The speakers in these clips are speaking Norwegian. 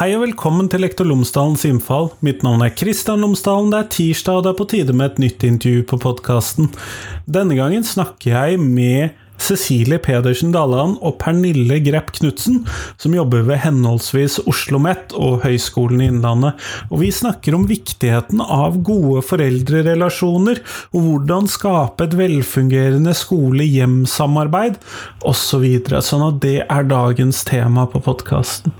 Hei og velkommen til Lektor Lomsdalens innfall. Mitt navn er Kristian Lomsdalen. Det er tirsdag, og det er på tide med et nytt intervju på podkasten. Denne gangen snakker jeg med Cecilie Pedersen Dalland og Pernille Grepp Knutsen, som jobber ved henholdsvis Oslo OsloMet og Høgskolen i Innlandet. Og vi snakker om viktigheten av gode foreldrerelasjoner, og hvordan skape et velfungerende skole-hjem-samarbeid, osv. Så sånn at det er dagens tema på podkasten.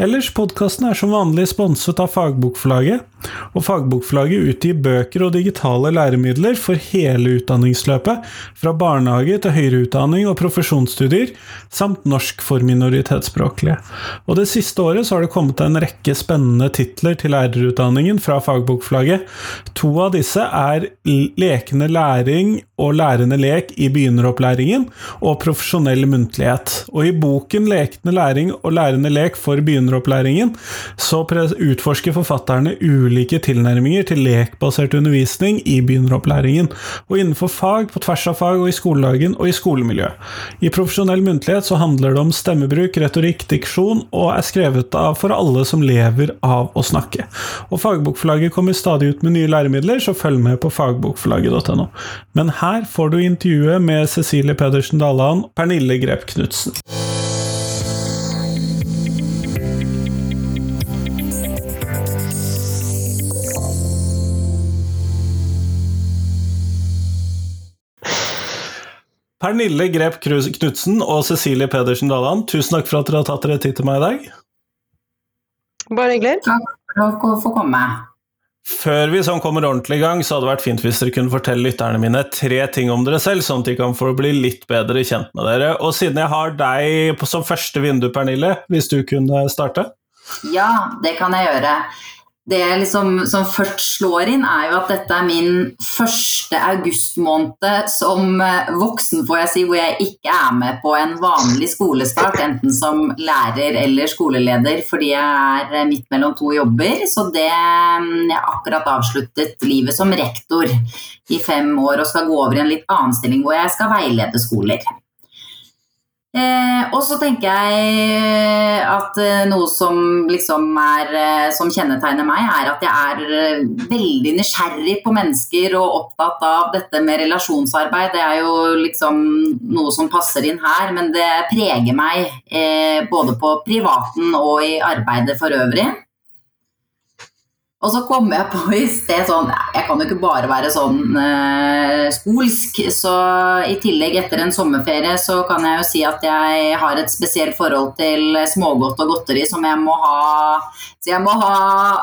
Ellers, podkasten er som vanlig sponset av Fagbokforlaget. Og Fagbokforlaget utgir bøker og digitale læremidler for hele utdanningsløpet, fra barnehage til høyere utdanning og profesjonsstudier, samt norsk for minoritetsspråklige. Og Det siste året så har det kommet en rekke spennende titler til lærerutdanningen fra fagbokflagget. To av disse er Lekende læring og Lærende lek i begynneropplæringen og Profesjonell muntlighet. Og i boken Lekende læring og lærende lek for begynneropplæringen så utforsker forfatterne ulike tilnærminger til lekbasert undervisning i begynneropplæringen, og innenfor fag, på tvers av fag, og i skoledagen og i skolemiljø. I profesjonell muntlighet så handler det om stemmebruk, retorikk, diksjon, og er skrevet av for alle som lever av å snakke. Og Fagbokforlaget kommer stadig ut med nye læremidler, så følg med på fagbokforlaget.no. Men her får du intervjuet med Cecilie Pedersen Dalland, Pernille Grep Knutsen. Pernille Grep Knutsen og Cecilie Pedersen Dalland, tusen takk for at dere har tatt dere tid til meg i dag. Bare hyggelig. Takk for å få komme. Før vi sånn kommer ordentlig i gang, så hadde det vært fint hvis dere kunne fortelle lytterne mine tre ting om dere selv, sånn at de kan få bli litt bedre kjent med dere. Og siden jeg har deg som første vindu, Pernille, hvis du kunne starte? Ja, det kan jeg gjøre det liksom, som først slår inn, er jo at dette er min første augustmåned som eh, voksen, får jeg si, hvor jeg ikke er med på en vanlig skolestart, enten som lærer eller skoleleder, fordi jeg er midt mellom to jobber. Så det Jeg har akkurat avsluttet livet som rektor i fem år og skal gå over i en litt annen stilling hvor jeg skal veilede skoler. Eh, og så tenker jeg at eh, noe som liksom er eh, Som kjennetegner meg, er at jeg er eh, veldig nysgjerrig på mennesker og opptatt av dette med relasjonsarbeid. Det er jo liksom noe som passer inn her, men det preger meg både på privaten og i arbeidet for øvrig. Og så kom jeg på i sted sånn Jeg kan jo ikke bare være sånn eh, skolsk. Så i tillegg, etter en sommerferie, så kan jeg jo si at jeg har et spesielt forhold til smågodt og godteri som jeg må ha Så jeg må ha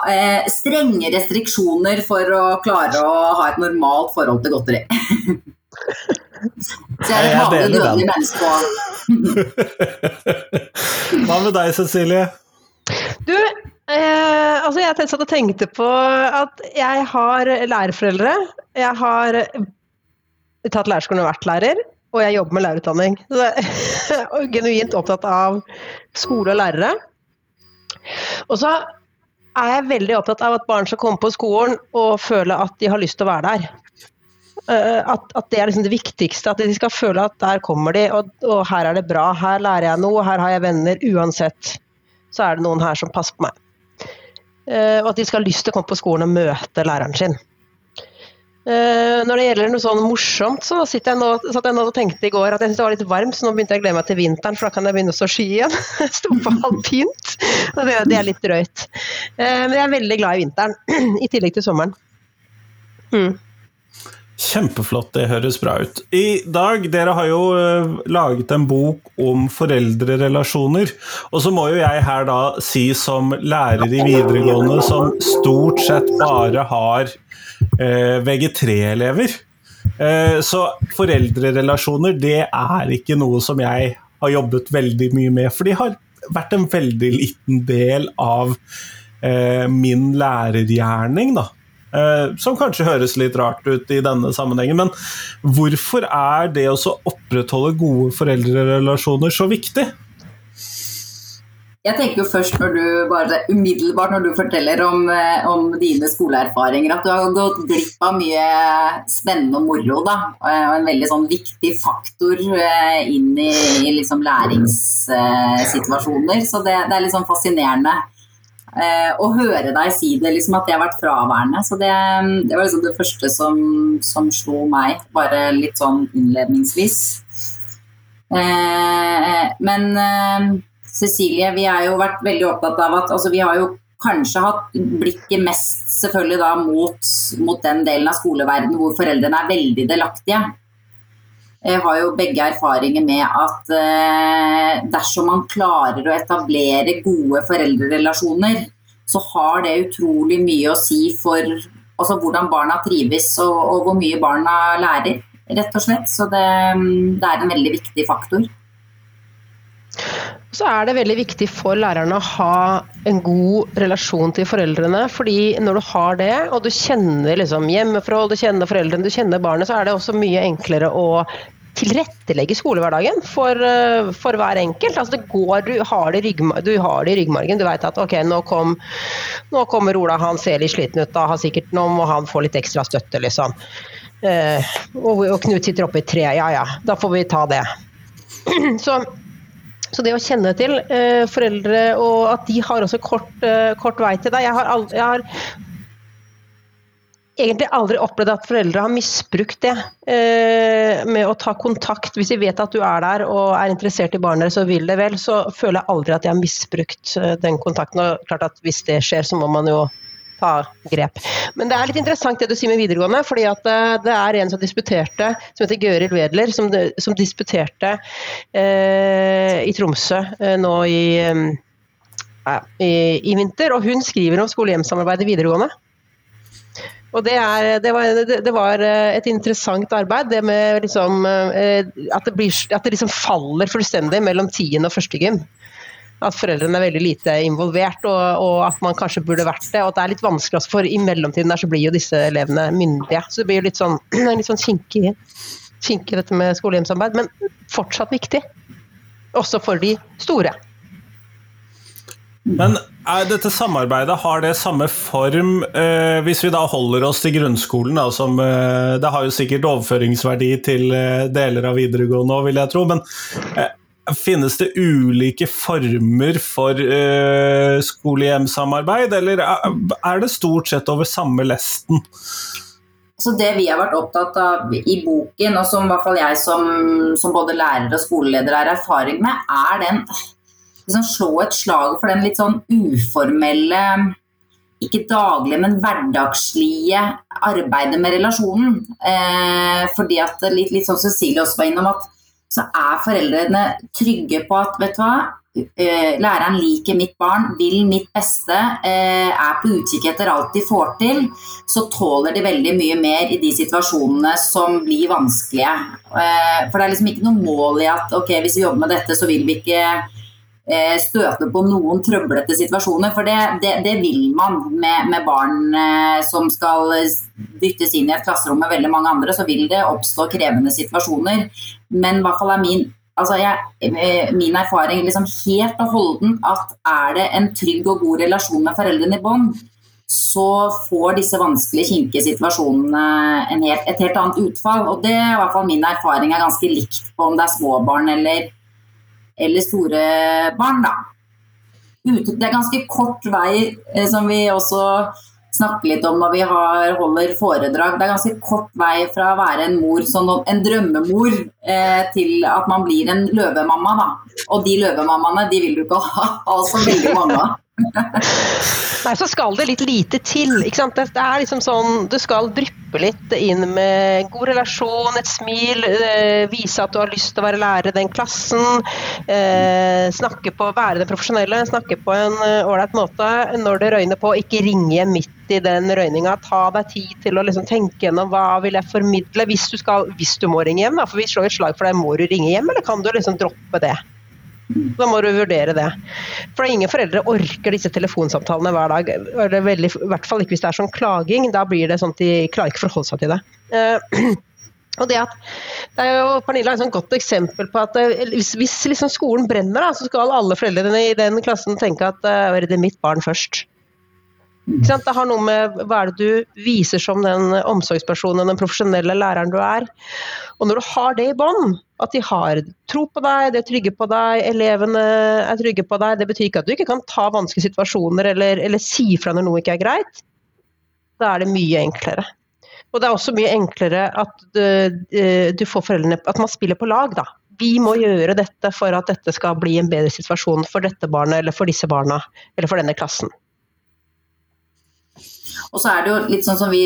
eh, strenge restriksjoner for å klare å ha et normalt forhold til godteri. så jeg er et vanlig dødelig menneske òg. Hva med deg, Cecilie? Du, Eh, altså jeg satt tenkte på at jeg har lærerforeldre. Jeg har tatt lærerskolen og vært lærer, og jeg jobber med lærerutdanning. og genuint opptatt av skole og lærere. Og så er jeg veldig opptatt av at barn skal komme på skolen og føle at de har lyst til å være der. Uh, at, at, det er liksom det viktigste. At de skal føle at der kommer de, og, og her er det bra. Her lærer jeg noe, her har jeg venner. Uansett så er det noen her som passer på meg. Eh, og at de skal ha lyst til å komme på skolen og møte læreren sin. Eh, når det gjelder noe sånn morsomt, så satt jeg nå og tenkte i går at jeg syntes det var litt varmt, så nå begynte jeg å glede meg til vinteren, for da kan jeg begynne å stå ski igjen. Sto på alpint. Det, det er litt drøyt. Eh, men jeg er veldig glad i vinteren, i tillegg til sommeren. Mm. Kjempeflott, det høres bra ut. I dag, dere har jo uh, laget en bok om foreldrerelasjoner. Og så må jo jeg her da si som lærer i videregående som stort sett bare har eh, VG3-elever. Uh, eh, så foreldrerelasjoner, det er ikke noe som jeg har jobbet veldig mye med. For de har vært en veldig liten del av min lærergjerning, da. Uh, som kanskje høres litt rart ut i denne sammenhengen, men hvorfor er det å opprettholde gode foreldrerelasjoner så viktig? Jeg tenker jo først når du bare umiddelbart når du forteller om, eh, om, dine skoleerfaringer, at du har gått glipp av mye spennende og moro. da, Og en veldig sånn viktig faktor eh, inn i, i liksom læringssituasjoner. Så det, det, er litt sånn fascinerende. Eh, å høre deg si det, liksom at jeg har vært fraværende. Så det, det var liksom det første som, som, slo meg, bare litt sånn innledningsvis. Eh, men eh, Cecilie, vi har jo vært veldig opptatt av at altså, vi har jo kanskje hatt blikket mest selvfølgelig da mot, mot den delen av skoleverdenen hvor foreldrene er veldig delaktige. Jeg har jo begge erfaringer med at eh, dersom man klarer å etablere gode foreldrerelasjoner, så har det utrolig mye å si for altså, hvordan barna trives og, og, hvor mye barna lærer, rett og slett. Så det, det er en veldig viktig faktor. Så er det veldig viktig for lærerne å ha en god relasjon til foreldrene. fordi når du har det, og du kjenner liksom hjemmeforhold, du kjenner foreldrene, du kjenner barnet, så er det også mye enklere å tilrettelegge skolehverdagen for, eh, for hver enkelt. Altså det går, du, har det du har det i ryggmargen. Du vet at ok, nå, kom, nå kommer Ola, han ser litt sliten ut, da har sikkert nå må han få litt ekstra støtte, liksom. Eh, og, og, Knut sitter oppe i tre, ja ja, da får vi ta det. Så, så det å kjenne til eh, foreldre og at de har også kort, eh, kort vei til deg Jeg har, aldri, jeg har egentlig aldri opplevd at foreldre har misbrukt det eh, med å ta kontakt. Hvis de vet at du er der og er interessert i barnet deres og vil det vel, så føler jeg aldri at de har misbrukt eh, den kontakten. Og klart at hvis det skjer, så må man jo ta grep. Men det er litt interessant det du sier med videregående, fordi at eh, det er en som disputerte, som heter Gøril Wedler, som, som disputerte eh, i Tromsø eh, nå i, eh, i, i, vinter. Og hun skriver om skole-hjem-samarbeidet videregående. Og det, er, det, var, det, var, eh, et interessant arbeid, det med liksom, eh, at det, blir, at det liksom faller fullstendig mellom tiende og første gym. At foreldrene er veldig lite involvert, og, og, at man kanskje burde vært det. Og at det er litt vanskelig, for i mellomtiden der så blir jo disse elevene myndige. Så det blir jo litt sånn, litt sånn kinkig, kinkig dette med skole-hjem-samarbeid, men fortsatt viktig. Også for de store. Men er dette samarbeidet, har det samme form eh, hvis vi da holder oss til grunnskolen? Da, som, eh, det har jo sikkert overføringsverdi til eh, deler av videregående òg, vil jeg tro. Men eh, finnes det ulike former for uh, skole-hjem-samarbeid, eller er det stort sett over samme lesten? Så Det vi har vært opptatt av i boken, og som i hvert fall jeg som, som både lærer og skoleleder har erfaring med, er den liksom slå et slag for den litt sånn uformelle ikke daglige, men hverdagslige arbeidet med relasjonen. Eh, fordi at litt, litt sånn Cecilie også var innom, at så er foreldrene trygge på at vet du hva, eh, læreren liker mitt barn, vil mitt beste, eh, er på utkikk etter alt de får til, så tåler de veldig mye mer i de situasjonene som blir vanskelige. Eh, for det er liksom ikke noe mål i at ok, hvis vi jobber med dette, så vil vi ikke støte på noen trøblete situasjoner. For det, det, det vil man med, med barn eh, som skal dyttes inn i et klasserom med veldig mange andre. Så vil det oppstå krevende situasjoner. Men i hvert fall er min, altså jeg, eh, min erfaring liksom helt og holdent at er det en trygg og god relasjon med foreldrene i bånd, så får disse vanskelige, kinkige situasjonene helt, et helt annet utfall. Og det er i hvert fall min erfaring er ganske likt på om det er småbarn eller eller store barn, da. Det er ganske kort vei, eh, som vi også snakker litt om når vi har, holder foredrag. Det er ganske kort vei fra å være en mor, sånn, en drømmemor, eh, til at man blir en løvemamma. Da. Og de løvemammaene de vil du ikke ha, ha så veldig av. Nei, så skal det litt lite til. ikke sant? Det er liksom sånn, Du skal dryppe litt inn med god relasjon, et smil, øh, vise at du har lyst til å være lærer i den klassen. Øh, snakke på, Være den profesjonelle, snakke på en eh, ålreit øh, måte. Når det røyner på, ikke ringe midt i den røyninga. Ta deg tid til å liksom tenke gjennom hva vil jeg formidle, hvis du, skal, hvis du må ringe hjem. Da, for vi slår et slag for deg, må du ringe hjem, eller kan du liksom droppe det? Da må du vurdere det. For ingen foreldre orker disse telefonsamtalene hver dag. Veldig, I hvert fall ikke hvis det er sånn klaging. Da blir det sånn at de klarer ikke å forholde seg til det. Uh, og det, at, det er jo Pernille er et godt eksempel på at uh, hvis, hvis liksom skolen brenner, da, så skal alle foreldrene i den klassen tenke at uh, det er mitt barn først. Det har noe med hva er det du viser som den omsorgspersonen, den profesjonelle læreren du er. Og når du har det i bånn, at de har tro på deg, de er trygge på deg, elevene er trygge på deg, det betyr ikke at du ikke kan ta vanskelige situasjoner eller, eller si fra når noe ikke er greit. Da er det mye enklere. Og det er også mye enklere at du, du får foreldrene At man spiller på lag, da. Vi må gjøre dette for at dette skal bli en bedre situasjon for dette barnet eller for disse barna eller for denne klassen. Og så er det jo litt sånn som vi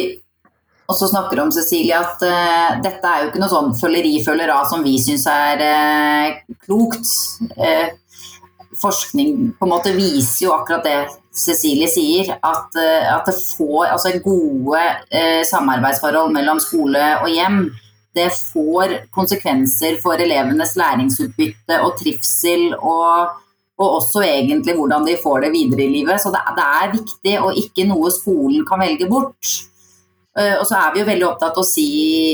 også snakker om, Cecilie, at uh, dette er jo ikke noe sånn følgeri følger av som vi syns er uh, klokt. Uh, forskning på en måte viser jo akkurat det Cecilie sier, at, at det får altså gode samarbeidsforhold mellom skole og hjem. Det får konsekvenser for elevenes læringsutbytte og trivsel og og også egentlig hvordan de får det videre i livet. Så det, det er viktig og ikke noe skolen kan velge bort. Uh, og så er vi jo veldig opptatt av å si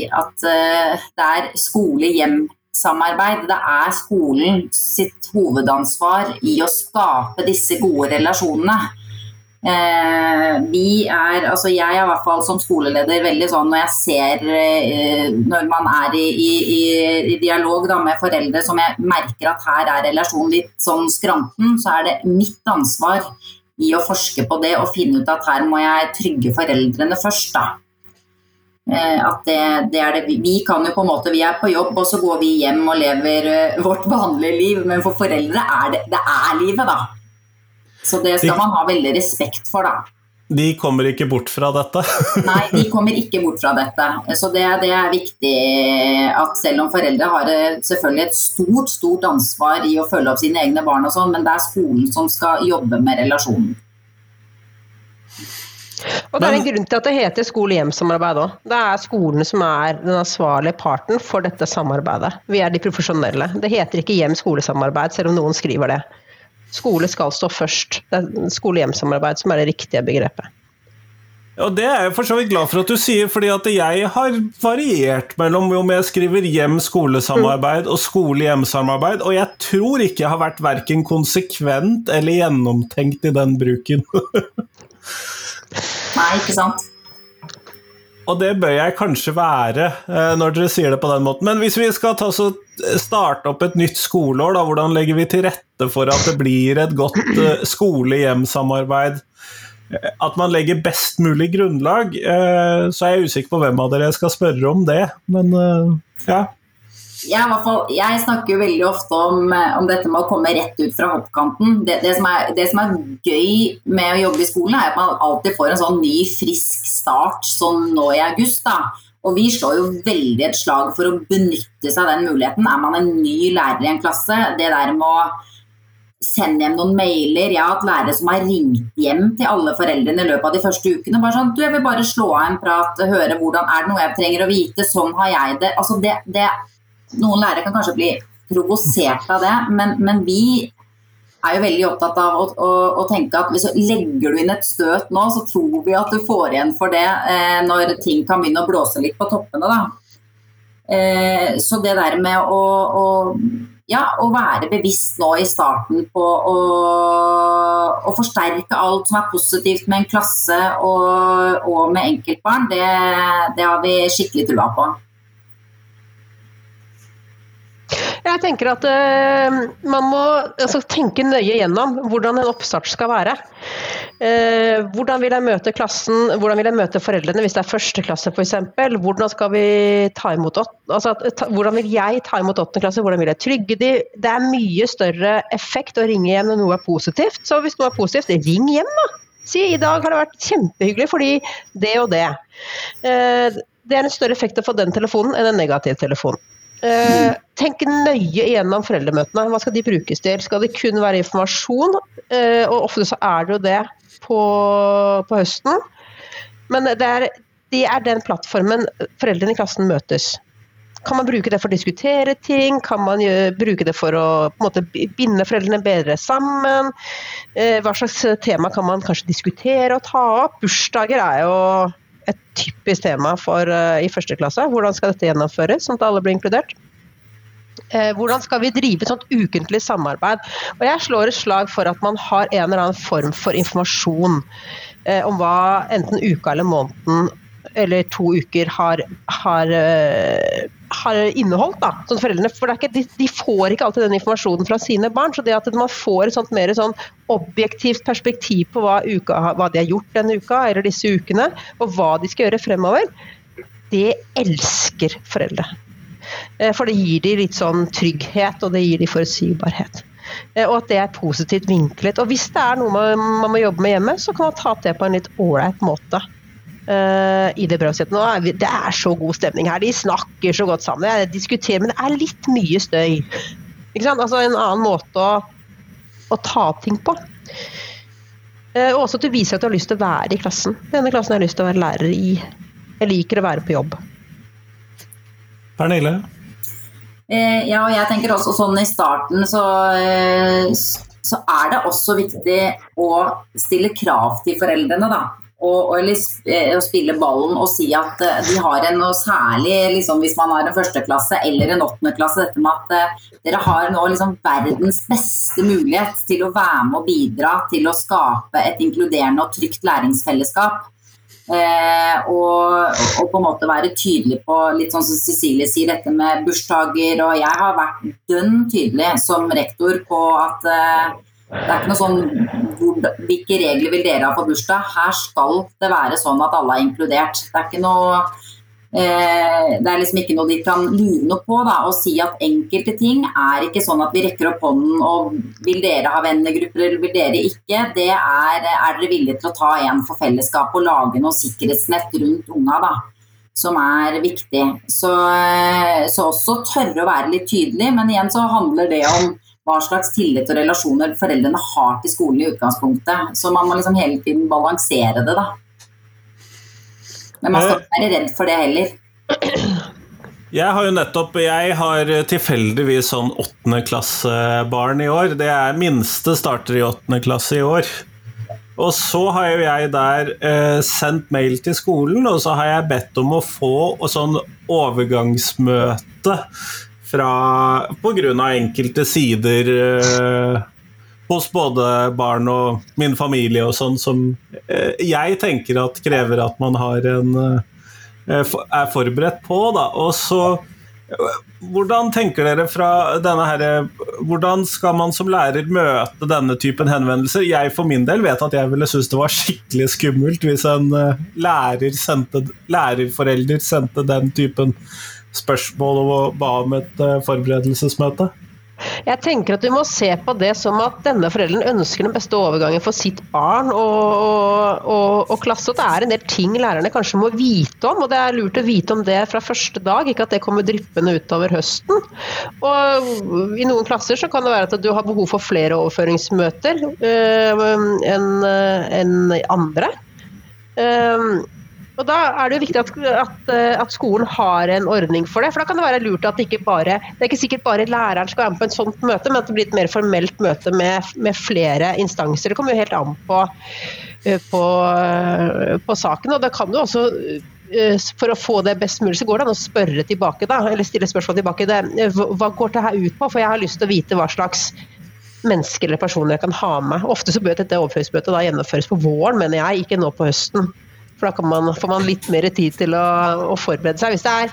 at uh, det er skole-hjem-samarbeid. Det er skolen sitt hovedansvar i å skape disse gode relasjonene. Eh, vi er, altså jeg er i hvert fall som skoleleder veldig sånn når jeg ser eh, når man er i, i, i dialog da, med foreldre som jeg merker at her er relasjonen litt sånn skranten, så er det mitt ansvar i å forske på det og finne ut at her må jeg trygge foreldrene først. da. Eh, at det, det, er det, Vi kan jo på en måte, vi er på jobb og så går vi hjem og lever eh, vårt vanlige liv, men for foreldre er det, det er livet, da. Så det skal man ha veldig respekt for, da. De kommer ikke bort fra dette? Nei, de kommer ikke bort fra dette. Så det, det, er viktig at selv om foreldre har eh, selvfølgelig et stort stort ansvar i å følge opp sine egne barn, og sånn, men det er skolen som skal jobbe med relasjonen. Og Det er en grunn til at det heter skole-hjem-samarbeid òg. Det er skolene som er den ansvarlige parten for dette samarbeidet. Vi er de profesjonelle. Det heter ikke hjem-skolesamarbeid, selv om noen skriver det. Skole skal stå først. Det er skole-hjem-samarbeid som er det riktige begrepet. Og Det er jeg for så vidt glad for at du sier, fordi at jeg har variert mellom om jeg skriver hjem-skolesamarbeid og skole-hjem-samarbeid, og jeg tror ikke jeg har vært verken konsekvent eller gjennomtenkt i den bruken. Nei, ikke sant. Og det bør jeg kanskje være, eh, når dere sier det på den måten. Men hvis vi skal så starte opp et nytt skoleår, da, hvordan legger vi til rette for at det blir et godt eh, skole-hjem-samarbeid? Eh, at man legger best mulig grunnlag. Så er jeg usikker på hvem av dere jeg skal spørre om det, men ja jeg, fall, jeg, snakker jo veldig ofte om, eh, om, dette med å komme rett ut fra hoppkanten. Det, det, som er, det, som er, gøy med å jobbe i skolen, er at man alltid får en sånn ny, frisk start som nå i august. da. Og vi slår jo veldig et slag for å benytte seg av den muligheten. Er man en ny lærer i en klasse, det der med å sende hjem noen mailer. Jeg har hatt lærere som har ringt hjem til alle foreldrene i løpet av de første ukene. bare sånn, du, Jeg vil bare slå av en prat, høre hvordan er det noe jeg trenger å vite. Sånn har jeg det. Altså det, det noen lærere kan kanskje bli provosert av det, men, men vi er jo veldig opptatt av å, å, å, tenke at hvis du legger du inn et støt nå, så tror vi at du får igjen for det eh, når ting kan begynne å blåse litt på toppene. Da. Eh, så det der med å, å, ja, å være bevisst nå i starten på å, forsterke alt som er positivt med en klasse og, og med enkeltbarn, det, det har vi skikkelig trua på. Jeg tenker at uh, man må altså, tenke nøye gjennom hvordan en oppstart skal være. Uh, hvordan vil jeg møte klassen, hvordan vil jeg møte foreldrene hvis det er første klasse f.eks. Hvordan skal vi ta imot altså, ta, hvordan vil jeg ta imot åttende klasse, hvordan vil jeg trygge de? Det er mye større effekt å ringe hjem når noe er positivt. Så hvis noe er positivt, ring hjem, da. Si i dag har det vært kjempehyggelig fordi det og det. Uh, det er en større effekt å få den telefonen enn en negativ telefon. Uh, tenk nøye igjennom foreldremøtene. Hva skal de brukes til? Skal det kun være informasjon? Eh, og ofte så er det jo det på, på høsten. Men det er, det er, den plattformen foreldrene i klassen møtes. Kan man bruke det for å diskutere ting? Kan man gjøre, bruke det for å måte, binde foreldrene bedre sammen? Eh, hva slags tema kan man kanskje diskutere og ta opp? Bursdager er jo et typisk tema for, uh, i første klasse. Hvordan skal dette gjennomføres, sånn at alle blir inkludert? Eh, hvordan skal vi drive sånt ukentlig samarbeid? Og Jeg slår et slag for at man har en eller annen form for informasjon eh, om hva enten uka eller måneden eller to uker har, har, uh, har inneholdt. da, som foreldrene, for ikke, de, de, får ikke alltid den informasjonen fra sine barn. så det at man får et sånt mer sånn objektivt perspektiv på hva, uka, hva de har gjort denne uka eller disse ukene, og hva de skal gjøre fremover, det elsker foreldre. Eh, for det gir de litt sånn trygghet, og det gir de forutsigbarhet. Eh, og at det er positivt vinklet. Og hvis det er noe man, man må jobbe med hjemme, så kan man ta det på en litt ålreit måte. Uh, i det brødsettet. Det er så god stemning her. De snakker så godt sammen. Jeg diskuterer, men det er litt mye støy. Ikke sant? Altså en annen måte å, å ta ting på. Uh, og også at du viser at du har lyst til å være i klassen. Denne klassen har jeg lyst til å være lærer i. Jeg liker å være på jobb. Pernille? Uh, ja, og jeg tenker også sånn i starten så, så er det også viktig å stille krav til foreldrene, da. Og, og, eh, og, spille ballen og si at uh, de har en noe særlig liksom, hvis man har en førsteklasse eller en åttendeklasse, dette med at uh, dere har nå liksom verdens beste mulighet til å være med og bidra til å skape et inkluderende og trygt læringsfellesskap. Eh, og, og, på en måte være tydelig på litt sånn som Cecilie sier, dette med bursdager. Og jeg har vært dønn tydelig som rektor på at eh, det er ikke noe sånn Hvilke regler vil dere ha for bursdag? Her skal det være sånn at alle er inkludert. Det er ikke noe Eh, det er liksom ikke noe de kan lure noe på da, og si at enkelte ting er ikke sånn at vi rekker opp hånden og vil dere ha vennegrupper eller vil dere ikke. Det er, er dere villige til å ta en for fellesskap og lage noe sikkerhetsnett rundt unga. da som er viktig. Så, eh, så, også tørre å være litt tydelig, men igjen så handler det om hva slags tillit og relasjoner foreldrene har til skolen i utgangspunktet. Så man må liksom hele tiden balansere det, da. Men man skal ikke være redd for det heller. Jeg har jo nettopp Jeg har tilfeldigvis sånn åttendeklassebarn i år. Det er minste starter i åttende klasse i år. Og så har jo jeg der eh, sendt mail til skolen, og så har jeg bedt om å få sånn overgangsmøte fra Pga. enkelte sider eh, hos både barn og min familie og sånn, som eh, jeg tenker at krever at man en eh, er forberedt på, da. Og så eh, hvordan tenker dere fra denne her, Hvordan skal man som lærer møte denne typen henvendelser? Jeg for min del vet at jeg ville synes det var skikkelig skummelt hvis en lærer sendte, lærerforelder sendte den typen spørsmål og ba om et forberedelsesmøte. Jeg tenker at vi må se på det som at denne forelderen ønsker den beste overgangen for sitt barn og, og, og klasse. Og det er en del ting lærerne kanskje må vite om, og det er lurt å vite om det fra første dag. Ikke at det kommer dryppende utover høsten. Og I noen klasser så kan det være at du har behov for flere overføringsmøter øh, enn en andre. Og Da er det jo viktig at, at, eh, at, skolen har en ordning for det. For da kan det være lurt at det ikke bare Det er ikke sikkert bare læreren skal være med på et sånt møte, men at det blir et mer formelt møte med, med flere instanser. Det kommer jo helt an på, eh, på, eh, på saken. Og det kan jo også for å få det best mulig, så går det an å spørre tilbake, da, eller stille spørsmål tilbake. Det, hva går det her ut på? For jeg har lyst til å vite hva slags mennesker eller personer jeg kan ha med. Ofte så bør dette overføringsmøtet da gjennomføres på våren, mener jeg, ikke nå på høsten. For da man, får man litt mer tid til å, å forberede seg hvis det er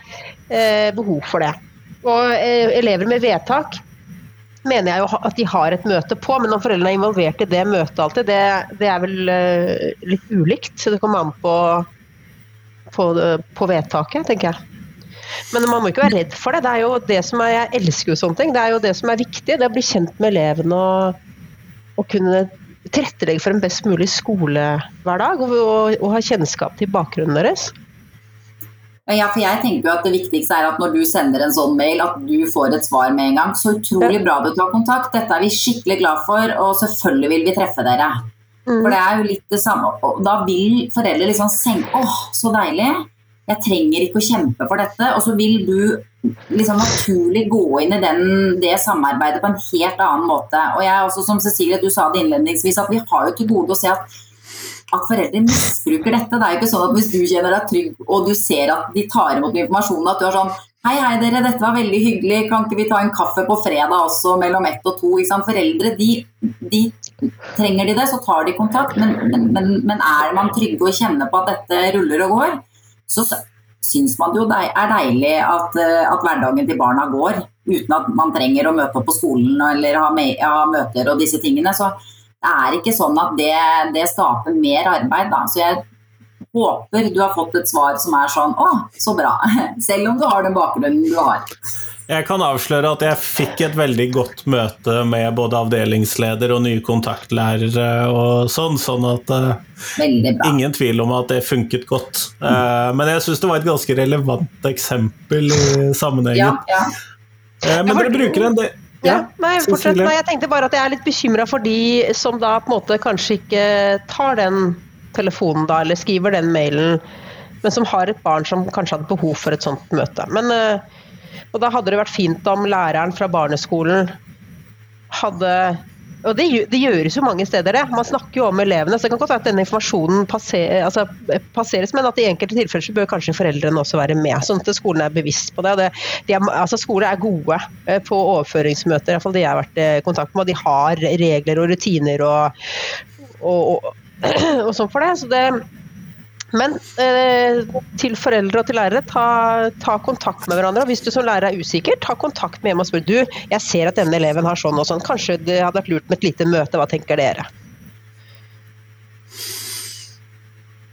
eh, behov for det. Og eh, elever med vedtak mener jeg jo at de har et møte på, men om foreldrene er involvert i det møtet alltid, det, det er vel eh, litt ulikt. Så det kommer an på, på, på, vedtaket, tenker jeg. Men man må ikke være redd for det. det er jo det som er, Jeg elsker jo sånne ting. Det er jo det som er viktig. Det å bli kjent med elevene og, og kunne tilrettelegge for en best mulig skolehverdag og, og, og ha kjennskap til bakgrunnen deres? Ja, for jeg tenker jo at Det viktigste er at når du sender en sånn mail, at du får et svar med en gang. Så utrolig bra du tar kontakt. Dette er vi skikkelig glad for, og selvfølgelig vil vi treffe dere. Mm. For det er jo litt det samme. Og da vil foreldre liksom senke Åh, så deilig. Jeg trenger ikke å kjempe for dette. Og så vil du liksom naturlig gå inn i den, det samarbeidet på en helt annen måte. Og jeg også, som Cecilie, du sa det innledningsvis, at vi har jo til gode å se at, at foreldre misbruker dette. Det er jo ikke sånn at hvis du kjenner deg trygg og du ser at de tar imot informasjonen, at du er sånn Hei, hei dere, dette var veldig hyggelig. Kan ikke vi ta en kaffe på fredag også mellom ett og to? Foreldre, de, de, trenger de det, så tar de kontakt. Men, men, men, er man trygge og kjenner på at dette ruller og går, så syns man det jo er deilig at, eh, at, hverdagen til barna går. Uten at man trenger å møte opp på skolen eller ha, med, ha møter og disse tingene. Så det er ikke sånn at det, det skaper mer arbeid. Da. Så jeg håper du har fått et svar som er sånn å, så bra. Selv om du har den bakgrunnen du har. Jeg kan avsløre at jeg fikk et veldig godt møte med både avdelingsleder og nye kontaktlærere og sånn, sånn at uh, Ingen tvil om at det funket godt. Uh, men jeg syns det var et ganske relevant eksempel i sammenhengen. Ja, ja. Uh, men dere bruker en del ja, nei, fortsatt, Nei, jeg tenkte bare at jeg er litt bekymra for de som da på en måte kanskje ikke tar den telefonen da, eller skriver den mailen, men som har et barn som kanskje hadde behov for et sånt møte. Men, eh, og da hadde det vært fint om læreren fra barneskolen hadde og det, det, gjøres jo mange steder, det. Man snakker jo om elevene. Så det kan godt være at denne informasjonen passer, altså, passeres, men at i enkelte tilfeller så bør kanskje foreldrene også være med. Sånn at skolen er bevisst på det. det de er, altså, skoler er gode eh, på overføringsmøter, iallfall de jeg har vært i kontakt med. Og de har regler og rutiner og, og, og og sånn for det. Så det men eh, til foreldre og til lærere, ta, ta, kontakt med hverandre. og Hvis du som lærer er usikker, ta kontakt med hjemme og spør du, jeg ser at denne eleven har sånn og sånn. Kanskje det hadde vært lurt med et lite møte, hva tenker dere?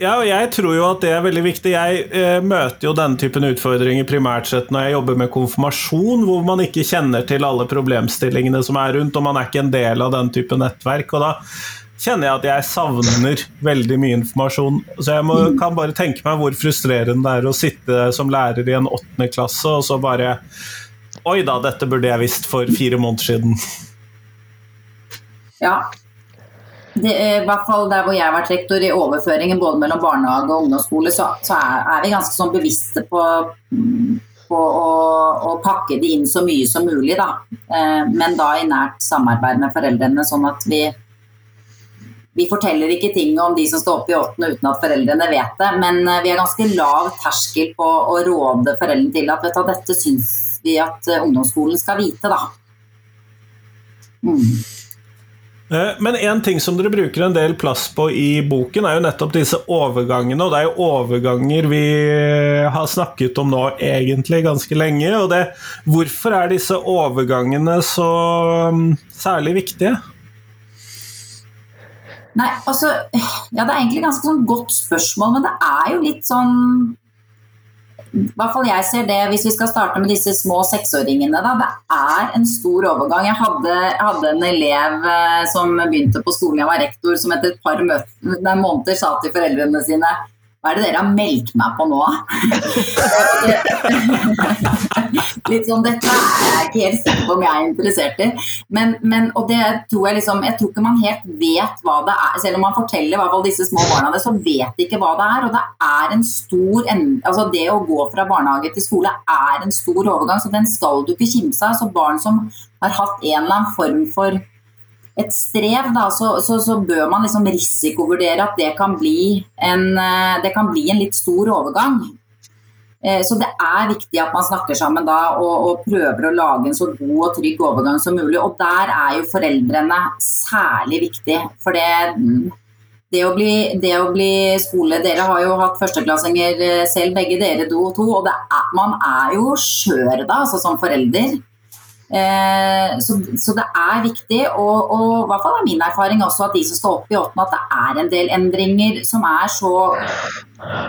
Ja, og jeg tror jo at det er veldig viktig. Jeg eh, møter jo denne typen utfordringer primært sett når jeg jobber med konfirmasjon, hvor man ikke kjenner til alle problemstillingene som er rundt, og man er ikke en del av den type nettverk. og da kjenner jeg at jeg savner veldig mye informasjon. Så jeg må, kan bare tenke meg hvor frustrerende det er å sitte som lærer i en åttende klasse, og så bare Oi da, dette burde jeg visst for fire måneder siden. Ja. Det, I hvert fall der hvor jeg har vært rektor i overføringen både mellom barnehage og ungdomsskole, så, så er, er, vi ganske sånn bevisste på, på å, å, pakke det inn så mye som mulig. Da. Eh, men da i nært samarbeid med foreldrene, sånn at vi vi forteller ikke ting om de som står oppe i åttende uten at foreldrene vet det, men eh, vi har ganske lav terskel på å råde foreldrene til at vet du, dette syns vi at eh, ungdomsskolen skal vite, da. Mm. Eh, men en ting som dere bruker en del plass på i boken, er jo nettopp disse overgangene. Og det er jo overganger vi har snakket om nå egentlig ganske lenge. Og det, hvorfor er disse overgangene så mm, særlig viktige? Nei, altså Ja, det er egentlig ganske sånn godt spørsmål, men det er jo litt sånn i hvert fall jeg ser det, Hvis vi skal starte med disse små seksåringene. Da, det er en stor overgang. Jeg hadde, hadde en elev eh, som begynte på skolen jeg var rektor, som etter et par møter, måneder sa til foreldrene sine hva er det dere har meldt meg på nå? Litt sånn, Dette er jeg ikke helt sikker på om jeg er interessert i. Men, men, og det tror jeg liksom, jeg tror ikke man helt vet hva det er. Selv om man forteller hva disse små barna det, så vet de ikke hva det er. Og det er en stor altså Det å gå fra barnehage til skole er en stor overgang, så den skal du ikke kimse av. Så barn som har hatt en eller annen form for et strev, da, så, så, så, bør man liksom risikovurdere at det kan, bli en, eh, det kan bli en litt stor overgang. Eh, så det er viktig at man snakker sammen da og, og, prøver å lage en så god og trygg overgang som mulig. Og der er jo foreldrene særlig viktig. For det, det, å, bli, det å bli skole Dere har jo hatt førsteklassinger eh, selv, begge dere to. og er, man er jo skjør da, altså som forelder. Eh, så, så, det er viktig, og, og i hvert fall er min erfaring også at de som står opp i åttende, at det er en del endringer som er så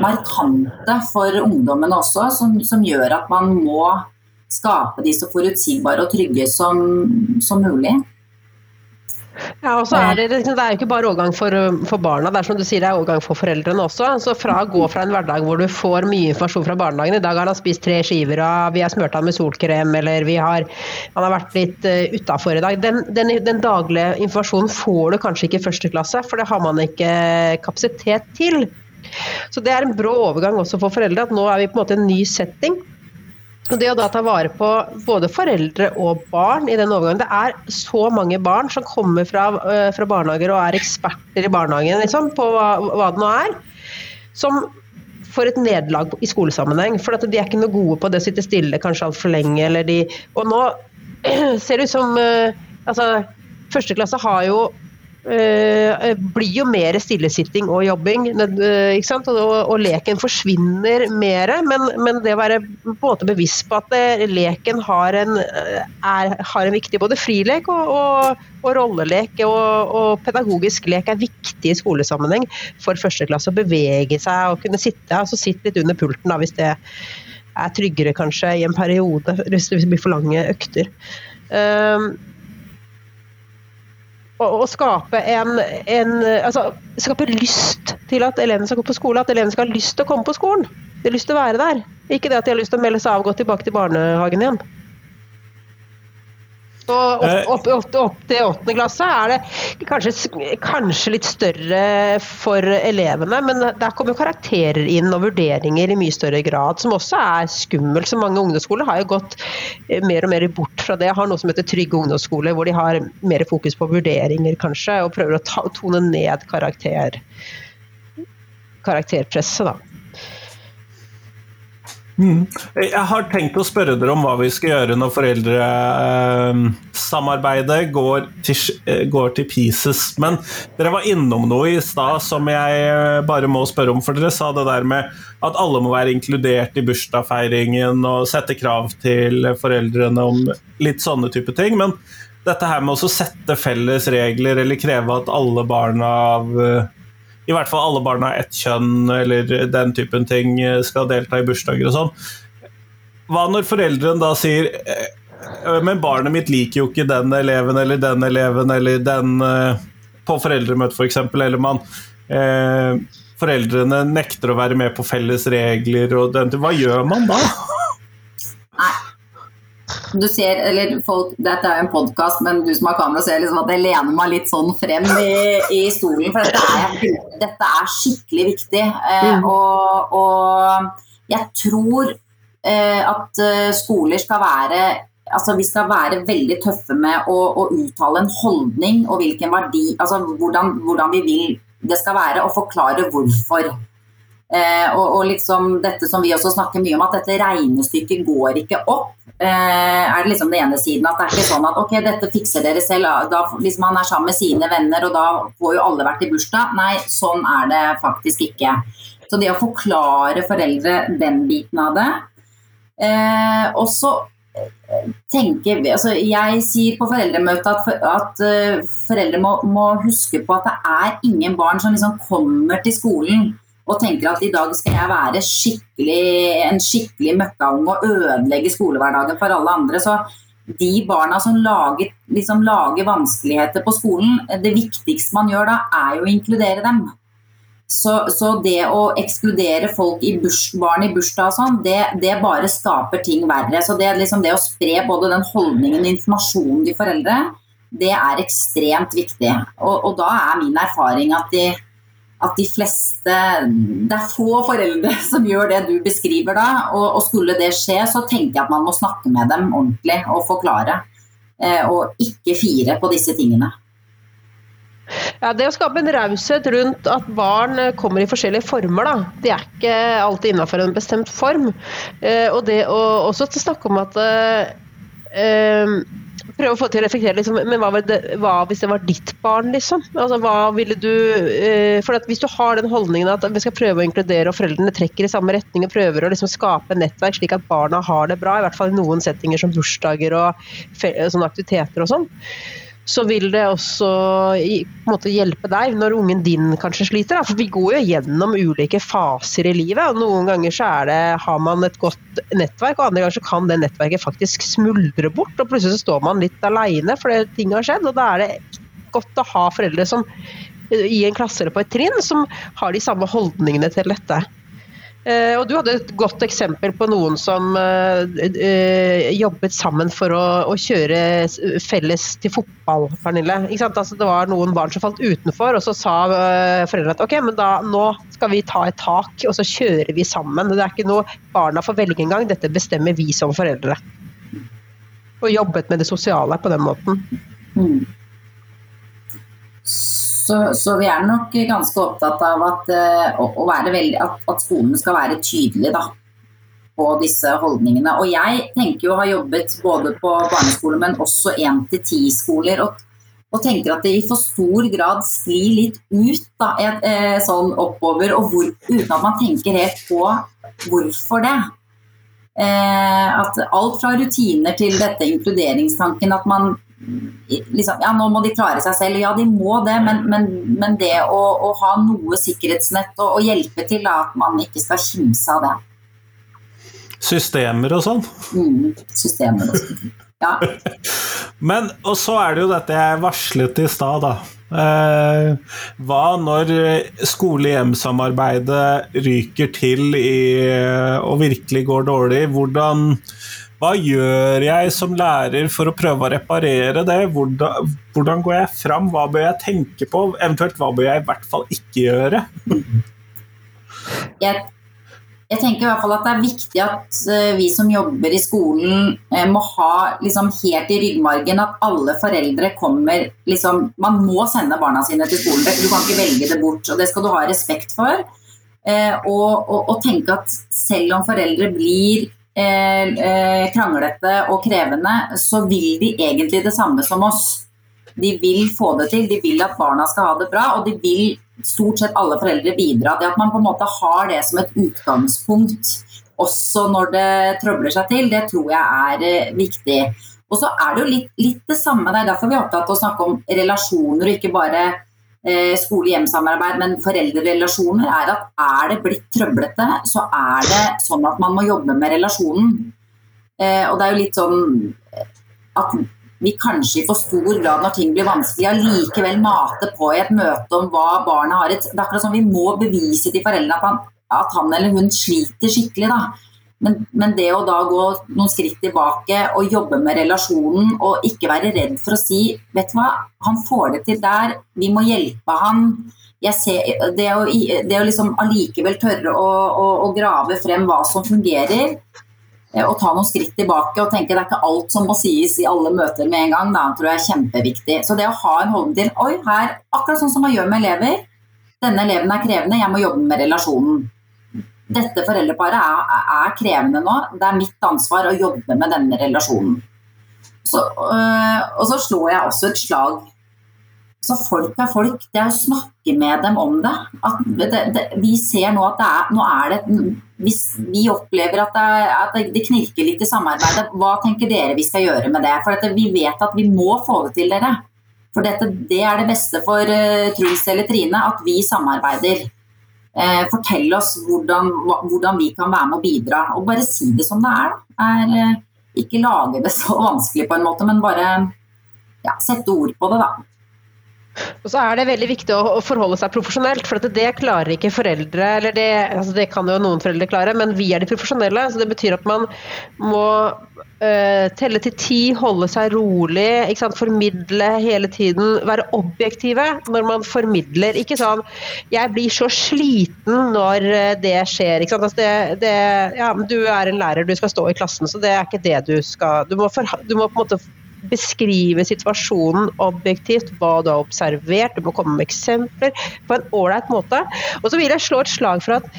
markante for ungdommene også, som, som gjør at man må skape de så forutsigbare og trygge som, som mulig. Ja, og så er det, liksom, det er jo ikke bare overgang for, for, barna, det er som du sier, det er overgang for foreldrene også. Så fra å gå fra en hverdag hvor du får mye informasjon fra barnehagen, i dag har han spist tre skiver av, vi har smurt han med solkrem, eller vi har, han har vært litt uh, utafor i dag. Den, den, den, daglige informasjonen får du kanskje ikke i første klasse, for det har man ikke kapasitet til. Så det er en brå overgang også for foreldre, at nå er vi på en måte en ny setting. Og Det å da ta vare på både foreldre og barn i den overgangen Det er så mange barn som kommer fra, øh, fra barnehager og er eksperter i barnehagen liksom, på hva, hva, det nå er. Som får et nederlag i skolesammenheng. For de er ikke noe gode på det å sitte stille kanskje altfor lenge. Eller de, og nå ser det ut som uh, altså, Første klasse har jo blir jo mer stillesitting og jobbing. ikke og, og, og, leken forsvinner mer. Men, men, det å være på en måte bevisst på at det, leken har en, er, har en, viktig både frilek og, og rollelek og, pedagogisk lek er viktig i skolesammenheng for første klasse. Å bevege seg og kunne sitte altså Sitt litt under pulten da, hvis det er tryggere kanskje i en periode, hvis det blir for lange økter. Uh, å, skape en, en, altså, skape lyst til at elevene skal gå på skole, at elevene skal ha lyst til å komme på skolen. De har lyst til å være der. Ikke det at de har lyst til å melde seg av og gå tilbake til barnehagen igjen. Og opp, opp, opp, opp, til åttende klasse er det kanskje, kanskje, litt større for elevene, men der kommer karakterer inn og vurderinger i mye større grad, som også er skummelt. Så mange ungdomsskoler har jo gått eh, mer og mer bort fra det. Jeg har noe som heter Trygge ungdomsskoler, hvor de har mer fokus på vurderinger, kanskje, og prøver å ta, tone ned karakter, karakterpresset, da. Mm. Jeg har tenkt å spørre dere om hva vi skal gjøre når foreldresamarbeidet eh, går, til, går, til pieces. Men dere var innom noe i stad som jeg eh, bare må spørre om. For dere sa det der med at alle må være inkludert i bursdagsfeiringen og sette krav til foreldrene om litt sånne type ting. Men dette her med å sette felles regler eller kreve at alle barna av i hvert fall alle barna av ett kjønn eller den typen ting skal delta i bursdager og sånn. Hva når foreldrene da sier «Øh, men barnet mitt liker jo ikke den eleven eller den eleven eller den på foreldremøte f.eks., for eller man eh, Foreldrene nekter å være med på felles regler og den Hva gjør man da? Du ser, eller folk, Dette er jo en podkast, men du som har kamera ser liksom at jeg lener meg litt sånn frem i, i stolen. For dette er, dette er skikkelig viktig. Eh, mm. og, og, jeg tror eh, at eh, skoler skal være altså Vi skal være veldig tøffe med å, å uttale en holdning og hvilken verdi altså hvordan, hvordan vi vil det skal være, og forklare hvorfor. Eh, og, og, liksom dette som vi også snakker mye om, at dette regnestykket går ikke opp. Eh, er det liksom den ene siden. At det er ikke sånn at ok, dette fikser dere selv. Da, liksom Han er sammen med sine venner, og da får jo alle vært i bursdag. Nei, sånn er det faktisk ikke. Så det å forklare foreldre den biten av det. Eh, og så eh, tenker vi, altså Jeg sier på foreldremøtet at, for, at uh, foreldre må, må, huske på at det er ingen barn som liksom kommer til skolen og tenker at i dag skal jeg være skikkelig, en skikkelig møkkaunge og ødelegge skolehverdagen for alle andre. Så de barna som lager, liksom lager, vanskeligheter på skolen, det viktigste man gjør da, er jo å inkludere dem. Så, så det å ekskludere folk i burs, barn i bursdag og sånn, det, det, bare skaper ting verre. Så det, liksom det å spre både den holdningen og informasjonen til foreldre, det er ekstremt viktig. Og, og da er min erfaring at de at de fleste Det er få foreldre som gjør det du beskriver da. Og, og, skulle det skje, så tenker jeg at man må snakke med dem ordentlig og forklare. Eh, og ikke fire på disse tingene. Ja, Det å skape en raushet rundt at barn kommer i forskjellige former, da. De er ikke alltid innafor en bestemt form. Eh, og det å også snakke om at eh, prøve å få til å reflektere liksom, men hva, det, hva, hvis det var ditt barn, liksom? Altså, hva ville du eh, For Hvis du har den holdningen at vi skal prøve å inkludere, og foreldrene trekker i samme retning og prøver å liksom, skape nettverk slik at barna har det bra, i hvert fall i noen settinger som bursdager og sånne aktiviteter og sånn, så vil det også måte, hjelpe deg når ungen din kanskje sliter. Da. For vi går jo gjennom ulike faser i livet. og Noen ganger så det, har man et godt nettverk, og andre ganger så kan det nettverket faktisk smuldre bort. og Plutselig så står man litt aleine fordi ting har skjedd. og Da er det godt å ha foreldre som i en klasse eller på et trinn som har de samme holdningene til dette. Uh, og Du hadde et godt eksempel på noen som uh, uh, jobbet sammen for å, å, kjøre felles til fotball, Pernille. Altså, det var noen barn som falt utenfor, og så sa foreldrene at ok, men da, nå skal vi ta et tak, og så kjører vi sammen. Det er ikke noe barna får velge engang, dette bestemmer vi som foreldre. Og jobbet med det sosiale på den måten. Mm. Så Så, vi er nok ganske opptatt av at, uh, å, å veldig, at, at, skolen skal være tydelig da, på disse holdningene. Og jeg tenker jo å ha jobbet både på barneskole, men også 1-10-skoler. Og, og, tenker at det i for stor grad sklir litt ut da, et, et, sånn oppover, og hvor, uten at man tenker helt på hvorfor det. Eh, at alt fra rutiner til dette inkluderingstanken, at man liksom, ja, nå må de klare seg selv. Ja, de må det, men, men, men det å, å, ha noe sikkerhetsnett og, og hjelpe til, da, at man ikke skal kimse av det. Systemer og sånn? Mm, systemer og sånn. Ja. men, og så er det jo dette jeg varslet i stad, da. Eh, hva når skole-hjem-samarbeidet ryker til i, og virkelig går dårlig? Hvordan hva gjør jeg som lærer for å prøve å reparere det? Hvordan, hvordan går jeg fram? Hva bør jeg tenke på? Eventuelt hva bør jeg i hvert fall ikke gjøre? Jeg, jeg tenker i hvert fall at det er viktig at uh, vi som jobber i skolen uh, må ha liksom, helt i ryggmargen at alle foreldre kommer liksom, Man må sende barna sine til skolen. Du kan ikke velge det bort, og det skal du ha respekt for. Uh, og, og, og tenke at selv om foreldre blir Eh, eh, kranglete og krevende, så vil de egentlig det samme som oss. De vil få det til, de vil at barna skal ha det bra, og de vil stort sett alle foreldre bidra. Det at man på en måte har det som et utgangspunkt også når det trøbler seg til, det tror jeg er eh, viktig. Og så er det jo litt, litt det samme, det er derfor vi er opptatt av å snakke om relasjoner og ikke bare Eh, skole-hjem-samarbeid, men foreldrerelasjoner er at er det blitt trøblete, så er det sånn at man må jobbe med relasjonen. Eh, og det er jo litt sånn at vi kanskje i for stor grad når ting blir vanskelig, allikevel mater på i et møte om hva barnet har et Det er akkurat som vi må bevise til foreldrene at han, at han eller hun sliter skikkelig. da. Men, men, det å da gå noen skritt tilbake og jobbe med relasjonen og ikke være redd for å si vet du hva, han får det til der, vi må hjelpe han. Ser, det å, det å liksom allikevel tørre å, å, å, grave frem hva som fungerer, eh, og ta noen skritt tilbake og tenke det er ikke alt som må sies i alle møter med en gang, da. Tror jeg er kjempeviktig. Så det å ha en holdning til oi, her, akkurat sånn som man gjør med elever, denne eleven er krevende, jeg må jobbe med relasjonen dette foreldreparet er, er, krevende nå, det er mitt ansvar å jobbe med denne relasjonen. Så, øh, og så slår jeg også et slag. Så folk er folk. Det er å snakke med dem om det. det, det vi ser nå at det er, nå er det Hvis vi opplever at, det, at det, knirker litt i samarbeidet, hva tenker dere vi skal gjøre med det? For dette, vi vet at vi må få det til, dere. For dette, det er det beste for uh, Truls eller Trine, at vi samarbeider. Eh, fortelle oss hvordan, hvordan, vi kan være med å bidra. Og bare si det som det er. er eh, ikke lage det så vanskelig på en måte, men bare ja, sette ord på det, da. Og så er det veldig viktig å forholde seg profesjonelt, for det klarer ikke foreldre. eller det, altså det, kan jo noen foreldre klare, men vi er de profesjonelle. så Det betyr at man må uh, telle til ti, holde seg rolig, formidle hele tiden. Være objektive når man formidler. Ikke sånn 'jeg blir så sliten når eh, det skjer'. Ikke sant? Altså det, det, ja, du er en lærer, du skal stå i klassen, så det er ikke det du skal Du må, for, du må på en måte beskrive situasjonen objektivt, hva du har observert, du må komme med eksempler på en ålreit måte. Og så vil jeg slå et slag for at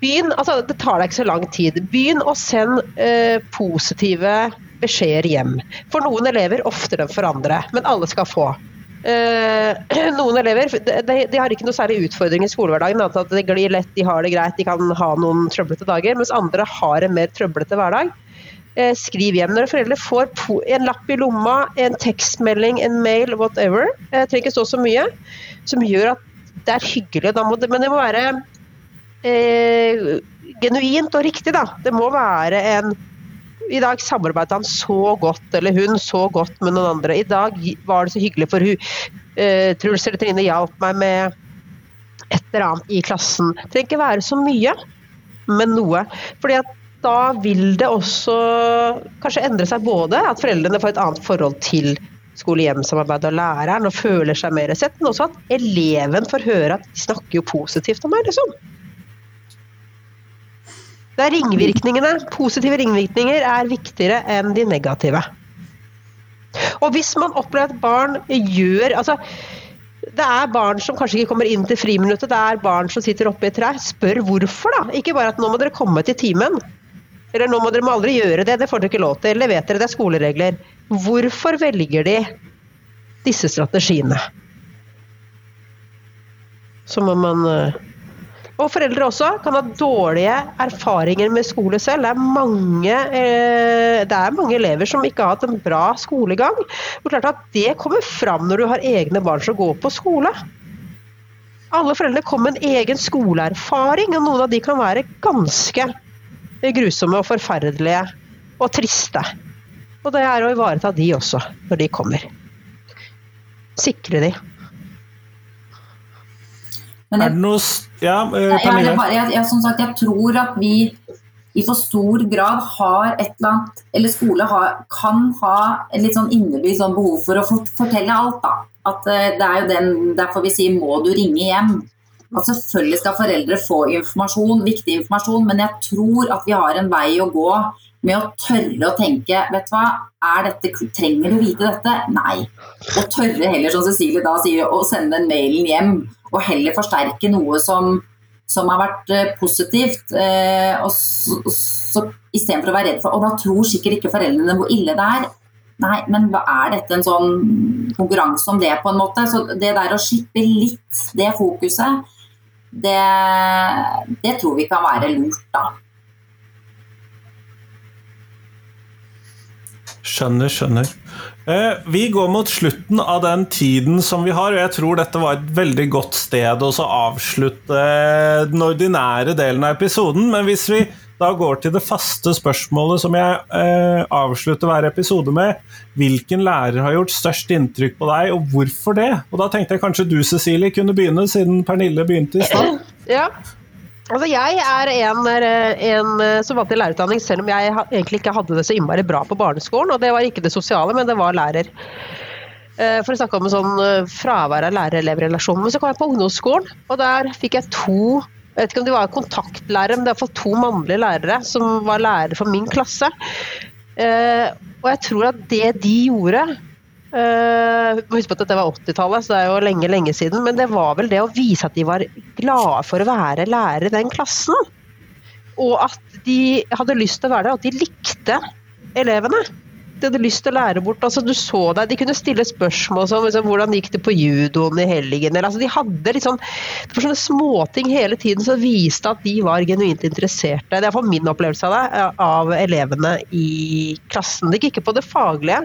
begynn, altså Det tar deg ikke så lang tid. Begynn å sende eh, positive beskjeder hjem. For noen elever oftere enn for andre, men alle skal få. Uh, noen elever de, de, har ikke noe særlig utfordring i skolehverdagen. Altså at det glir lett, de har det greit, de kan ha noen trøblete dager. Mens andre har en mer trøblete hverdag. Eh, skriv hjem. Når foreldre får en lapp i lomma, en tekstmelding, en mail, whatever, eh, trenger ikke stå så mye, som gjør at det er hyggelig. Det, men det må være eh, genuint og riktig, da. Det må være en i dag samarbeidet han så godt, eller hun så godt med noen andre. I dag var det så hyggelig, for hun, Eh, Truls eller Trine hjalp meg med et eller annet i klassen. Det trenger ikke være så mye, men noe. Fordi at da vil det også kanskje endre seg både at foreldrene får et annet forhold til skole-hjem-samarbeid og læreren og føler seg mer sett, men også at eleven får høre at de snakker jo positivt om meg, liksom. Det er ringvirkningene. Positive ringvirkninger er viktigere enn de negative. Og hvis man opplever at barn gjør altså Det er barn som kanskje ikke kommer inn til friminuttet, det er barn som sitter oppe i et tre. Spør hvorfor, da. Ikke bare at nå må dere komme til timen. Eller nå må dere aldri gjøre det, det får dere ikke lov til. Eller vet dere, det er skoleregler. Hvorfor velger de disse strategiene? Så må man eh, Og foreldre også kan ha dårlige erfaringer med skole selv. Det er mange, eh, det er mange elever som ikke har hatt en bra skolegang. Og klart at Det kommer fram når du har egne barn som går på skole. Alle foreldre kommer med en egen skoleerfaring, og noen av de kan være ganske grusomme og forferdelige og triste. Og det er å ivareta de også, når de kommer. Sikre de. Men Er det noe Ja, Pernille? jeg, jeg, jeg, jeg, som sagt, jeg tror at vi i for stor grad har et eller annet Eller skole har, kan ha et litt sånn innebygd sånn behov for å fortelle alt, da. At eh, det er jo den, derfor vi sier 'må du ringe hjem'. At selvfølgelig skal foreldre få informasjon, viktig informasjon, men jeg tror at vi har en vei å gå med å tørre å tenke vet du hva, dette, trenger du vite dette? Nei. Og tørre heller, som Cecilie da sier, å sende den mailen hjem. Og heller forsterke noe som, som har vært eh, positivt. Eh, og så, så Istedenfor å være redd for Og da tror sikkert ikke foreldrene hvor ille det er. Nei, men hva er dette en sånn konkurranse om det, på en måte? Så det der å slippe litt det fokuset, det, det tror vi kan være lurt, da. Skjønner, skjønner. Eh, vi går mot slutten av den tiden som vi har, og jeg tror dette var et veldig godt sted å avslutte den ordinære delen av episoden. Men hvis vi da går til det faste spørsmålet som jeg eh, avslutter hver episode med, hvilken lærer har gjort størst inntrykk på deg, og hvorfor det? Og da tenkte jeg kanskje du, Cecilie, kunne begynne, siden Pernille begynte i stad. Ja. Altså, jeg er en, eh, en eh, som vant til lærerutdanning, selv om jeg egentlig ikke hadde det så innmari bra på barneskolen. Og det var ikke det sosiale, men det var lærer. Eh, For å snakke om sånn fravær av lærer-elev-relasjon. Men så kom jeg på ungdomsskolen, og der fikk jeg to jeg vet ikke om de var kontaktlærere, men det var to mannlige lærere som var lærere for min klasse. Og jeg tror at det de gjorde Uh, husk på at dette var 80-tallet, så det er jo lenge, lenge siden. Men det var vel det å vise at de var glade for å være lærer i den klassen. Og at de hadde lyst til å være der, og at de likte elevene. De hadde lyst til å lære bort. altså Du så deg, De kunne stille spørsmål som liksom, hvordan gikk det på judoen i helgen. Eller, altså, de hadde liksom, det var sånne småting hele tiden som viste at de var genuint interesserte. Det er iallfall min opplevelse av det, av elevene i klassen. Det gikk ikke på det faglige.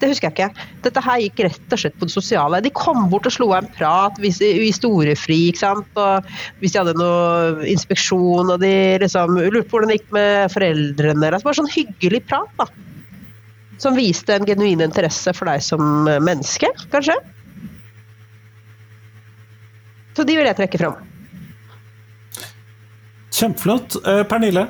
Det husker jeg ikke. Dette her gikk rett og slett på det sosiale. De kom bort og slo av en prat hvis i storefri, ikke sant. Og hvis de hadde noe inspeksjon og de liksom lurte på hvordan det gikk med foreldrene. Altså bare sånn hyggelig prat, da. Som viste en genuin interesse for deg som menneske, kanskje. Så de vil jeg trekke fram. Kjempeflott. Eh, Pernille?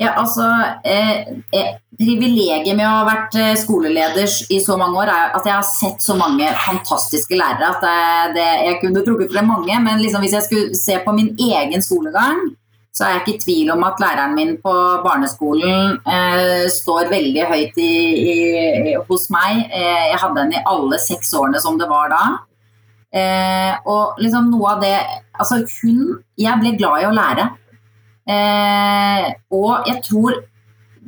Ja, altså, eh, eh, Privilegiet med å ha vært eh, skoleleder i så mange år er at jeg har sett så mange fantastiske lærere. at det, det, Jeg kunne trukket frem mange, men liksom hvis jeg skulle se på min egen skolegang, så er jeg ikke i tvil om at læreren min på barneskolen eh, står veldig høyt i, i, hos meg. Eh, jeg hadde henne i alle seks årene som det var da. Eh, og liksom noe av det Altså, hun Jeg ble glad i å lære. Eh, og jeg tror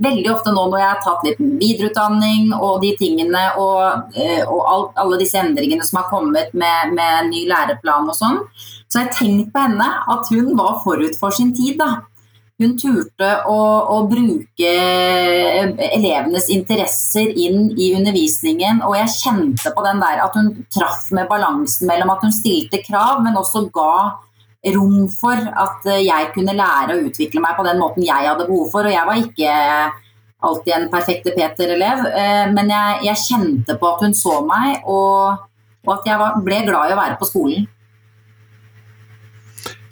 veldig ofte nå når jeg har tatt litt videreutdanning og de tingene og, eh, og alt, alle disse endringene som har kommet med, med ny læreplan og sånn, så har jeg tenkt på henne at hun var forut for sin tid. da. Hun turte å, å bruke elevenes interesser inn i undervisningen, og jeg kjente på den der at hun traff med balansen mellom at hun stilte krav, men også ga rom for at jeg kunne lære å utvikle meg på den måten jeg hadde behov for. Og jeg var ikke alltid en perfekte Peter-elev, men jeg, jeg, kjente på at hun så meg, og, og at jeg var, ble glad i å være på skolen.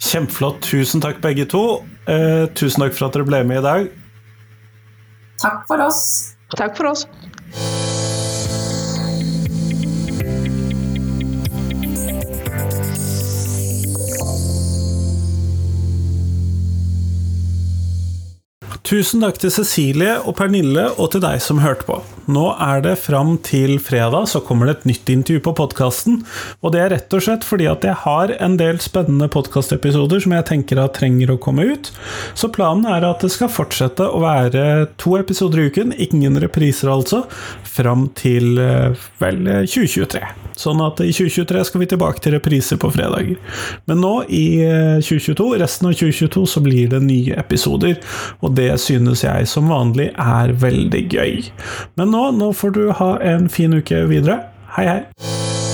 Kjempeflott. Tusen takk, begge to. Eh, tusen takk for at dere ble med i dag. Takk for oss. Takk for oss. Tusen takk til Cecilie og Pernille, og til deg som hørte på. Nå er det fram til fredag, så kommer det et nytt intervju på podkasten. Og det er rett og slett fordi at jeg har en del spennende podkastepisoder som jeg tenker at trenger å komme ut. Så planen er at det skal fortsette å være to episoder i uken, ingen repriser altså, fram til eh, vel 2023. Sånn at i 2023 skal vi tilbake til repriser på fredager. Men nå i 2022, eh, resten av 2022, så blir det nye episoder. Og det synes jeg som vanlig er veldig gøy. Men nå, nå får du ha en fin uke videre. Hei, hei!